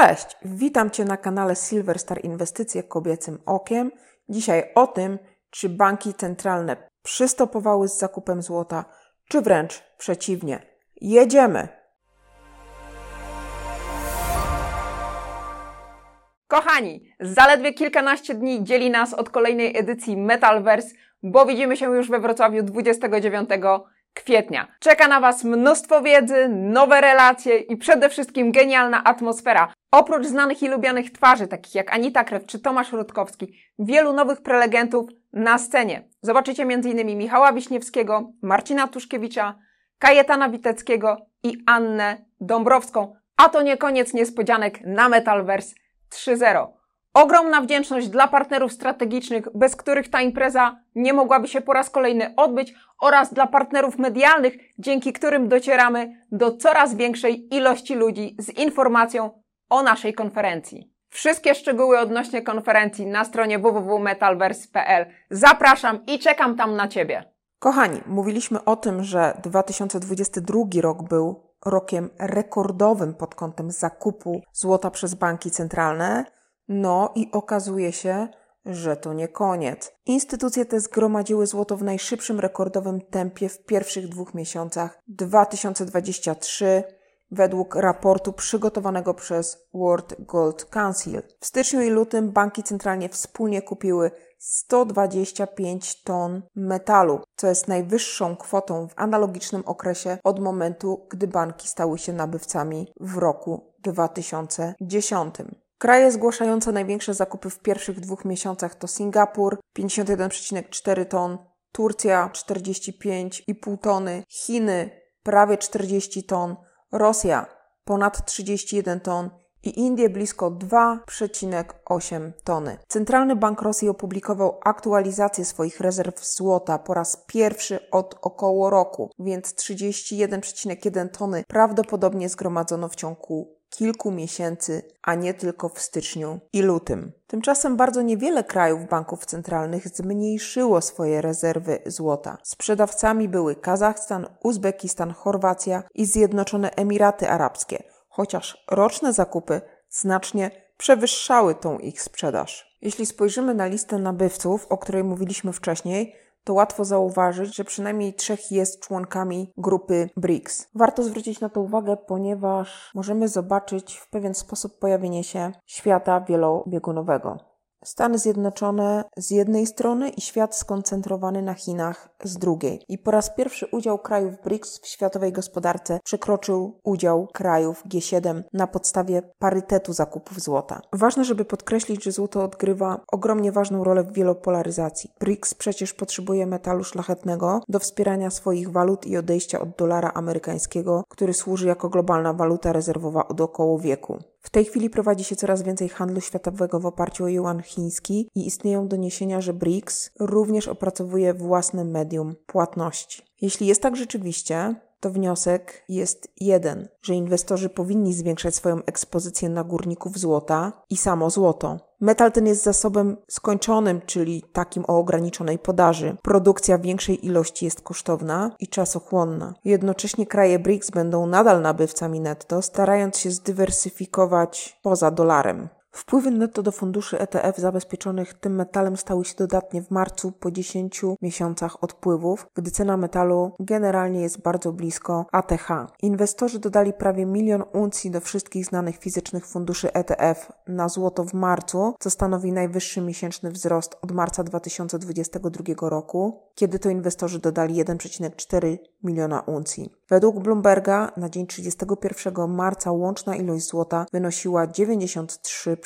Cześć, witam Cię na kanale Silver Star Inwestycje Kobiecym Okiem. Dzisiaj o tym, czy banki centralne przystopowały z zakupem złota, czy wręcz przeciwnie. Jedziemy! Kochani, zaledwie kilkanaście dni dzieli nas od kolejnej edycji Metalverse, bo widzimy się już we Wrocławiu 29 kwietnia. Czeka na Was mnóstwo wiedzy, nowe relacje i przede wszystkim genialna atmosfera. Oprócz znanych i lubianych twarzy, takich jak Anita Krew czy Tomasz Rutkowski, wielu nowych prelegentów na scenie. Zobaczycie m.in. Michała Wiśniewskiego, Marcina Tuszkiewicza, Kajetana Witeckiego i Annę Dąbrowską. A to nie koniec niespodzianek na Metalverse 3.0. Ogromna wdzięczność dla partnerów strategicznych, bez których ta impreza nie mogłaby się po raz kolejny odbyć, oraz dla partnerów medialnych, dzięki którym docieramy do coraz większej ilości ludzi z informacją o naszej konferencji. Wszystkie szczegóły odnośnie konferencji na stronie www.metalverse.pl. Zapraszam i czekam tam na Ciebie. Kochani, mówiliśmy o tym, że 2022 rok był rokiem rekordowym pod kątem zakupu złota przez banki centralne. No i okazuje się, że to nie koniec. Instytucje te zgromadziły złoto w najszybszym rekordowym tempie w pierwszych dwóch miesiącach 2023 według raportu przygotowanego przez World Gold Council. W styczniu i lutym banki centralnie wspólnie kupiły 125 ton metalu, co jest najwyższą kwotą w analogicznym okresie od momentu, gdy banki stały się nabywcami w roku 2010. Kraje zgłaszające największe zakupy w pierwszych dwóch miesiącach to Singapur 51,4 ton, Turcja 45,5 tony, Chiny prawie 40 ton, Rosja ponad 31 ton i Indie blisko 2,8 tony. Centralny Bank Rosji opublikował aktualizację swoich rezerw złota po raz pierwszy od około roku, więc 31,1 tony prawdopodobnie zgromadzono w ciągu kilku miesięcy, a nie tylko w styczniu i lutym. Tymczasem bardzo niewiele krajów banków centralnych zmniejszyło swoje rezerwy złota. Sprzedawcami były Kazachstan, Uzbekistan, Chorwacja i Zjednoczone Emiraty Arabskie, chociaż roczne zakupy znacznie przewyższały tą ich sprzedaż. Jeśli spojrzymy na listę nabywców, o której mówiliśmy wcześniej, to łatwo zauważyć, że przynajmniej trzech jest członkami grupy BRICS. Warto zwrócić na to uwagę, ponieważ możemy zobaczyć w pewien sposób pojawienie się świata wielobiegunowego. Stany Zjednoczone z jednej strony i świat skoncentrowany na Chinach z drugiej. I po raz pierwszy udział krajów BRICS w światowej gospodarce przekroczył udział krajów G7 na podstawie parytetu zakupów złota. Ważne, żeby podkreślić, że złoto odgrywa ogromnie ważną rolę w wielopolaryzacji. BRICS przecież potrzebuje metalu szlachetnego do wspierania swoich walut i odejścia od dolara amerykańskiego, który służy jako globalna waluta rezerwowa od około wieku. W tej chwili prowadzi się coraz więcej handlu światowego w oparciu o yuan chiński i istnieją doniesienia, że BRICS również opracowuje własne medium płatności. Jeśli jest tak rzeczywiście, to wniosek jest jeden, że inwestorzy powinni zwiększać swoją ekspozycję na górników złota i samo złoto. Metal ten jest zasobem skończonym, czyli takim o ograniczonej podaży. Produkcja większej ilości jest kosztowna i czasochłonna. Jednocześnie kraje BRICS będą nadal nabywcami netto, starając się zdywersyfikować poza dolarem. Wpływy netto do funduszy ETF zabezpieczonych tym metalem stały się dodatnie w marcu po 10 miesiącach odpływów, gdy cena metalu generalnie jest bardzo blisko ATH. Inwestorzy dodali prawie milion uncji do wszystkich znanych fizycznych funduszy ETF na złoto w marcu, co stanowi najwyższy miesięczny wzrost od marca 2022 roku, kiedy to inwestorzy dodali 1,4 miliona uncji. Według Bloomberga na dzień 31 marca łączna ilość złota wynosiła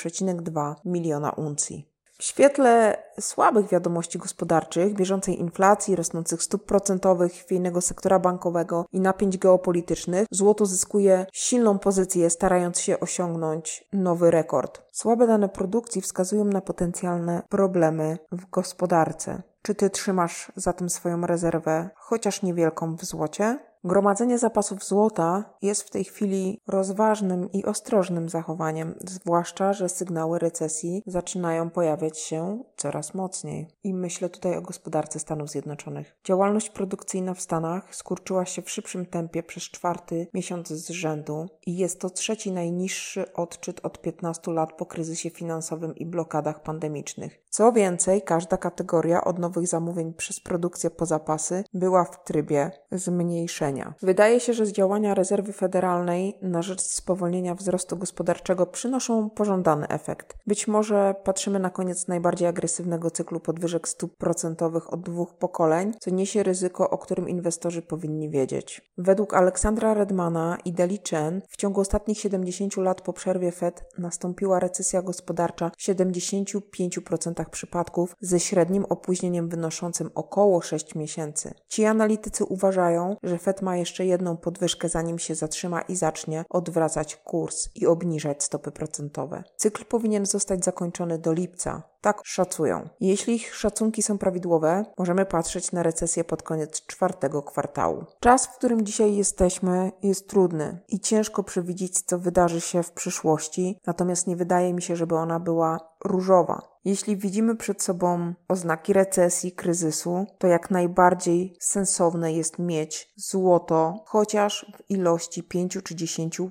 93,2 miliona uncji. W świetle słabych wiadomości gospodarczych, bieżącej inflacji, rosnących stóp procentowych, chwiejnego sektora bankowego i napięć geopolitycznych, złoto zyskuje silną pozycję, starając się osiągnąć nowy rekord. Słabe dane produkcji wskazują na potencjalne problemy w gospodarce. Czy ty trzymasz zatem swoją rezerwę, chociaż niewielką w złocie? Gromadzenie zapasów złota jest w tej chwili rozważnym i ostrożnym zachowaniem, zwłaszcza, że sygnały recesji zaczynają pojawiać się coraz mocniej. I myślę tutaj o gospodarce Stanów Zjednoczonych. Działalność produkcyjna w Stanach skurczyła się w szybszym tempie przez czwarty miesiąc z rzędu i jest to trzeci najniższy odczyt od 15 lat po kryzysie finansowym i blokadach pandemicznych. Co więcej, każda kategoria od nowych zamówień przez produkcję po zapasy była w trybie zmniejszenia. Wydaje się, że działania rezerwy federalnej na rzecz spowolnienia wzrostu gospodarczego przynoszą pożądany efekt. Być może patrzymy na koniec najbardziej agresywnego cyklu podwyżek stóp procentowych od dwóch pokoleń, co niesie ryzyko, o którym inwestorzy powinni wiedzieć. Według Aleksandra Redmana i Deli Chen w ciągu ostatnich 70 lat po przerwie Fed nastąpiła recesja gospodarcza w 75% przypadków ze średnim opóźnieniem wynoszącym około 6 miesięcy. Ci analitycy uważają, że Fed ma jeszcze jedną podwyżkę, zanim się zatrzyma i zacznie odwracać kurs i obniżać stopy procentowe. Cykl powinien zostać zakończony do lipca. Tak szacują. Jeśli ich szacunki są prawidłowe, możemy patrzeć na recesję pod koniec czwartego kwartału. Czas, w którym dzisiaj jesteśmy, jest trudny i ciężko przewidzieć, co wydarzy się w przyszłości, natomiast nie wydaje mi się, żeby ona była różowa. Jeśli widzimy przed sobą oznaki recesji, kryzysu, to jak najbardziej sensowne jest mieć złoto, chociaż w ilości 5 czy 10%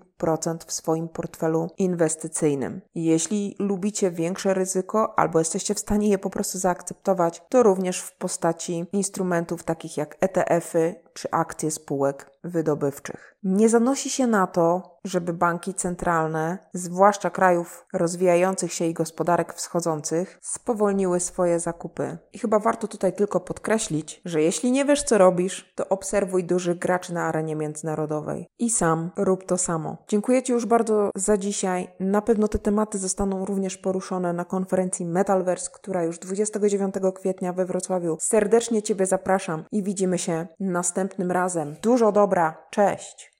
w swoim portfelu inwestycyjnym. Jeśli lubicie większe ryzyko albo jesteście w stanie je po prostu zaakceptować, to również w postaci instrumentów takich jak ETF-y czy akcje spółek wydobywczych. Nie zanosi się na to, żeby banki centralne, zwłaszcza krajów rozwijających się i gospodarek wschodzących, spowolniły swoje zakupy. I chyba warto tutaj tylko podkreślić, że jeśli nie wiesz, co robisz, to obserwuj dużych graczy na arenie międzynarodowej. I sam rób to samo. Dziękuję Ci już bardzo za dzisiaj. Na pewno te tematy zostaną również poruszone na konferencji Metalverse, która już 29 kwietnia we Wrocławiu. Serdecznie Ciebie zapraszam i widzimy się następnym razem. Dużo dobra. Cześć!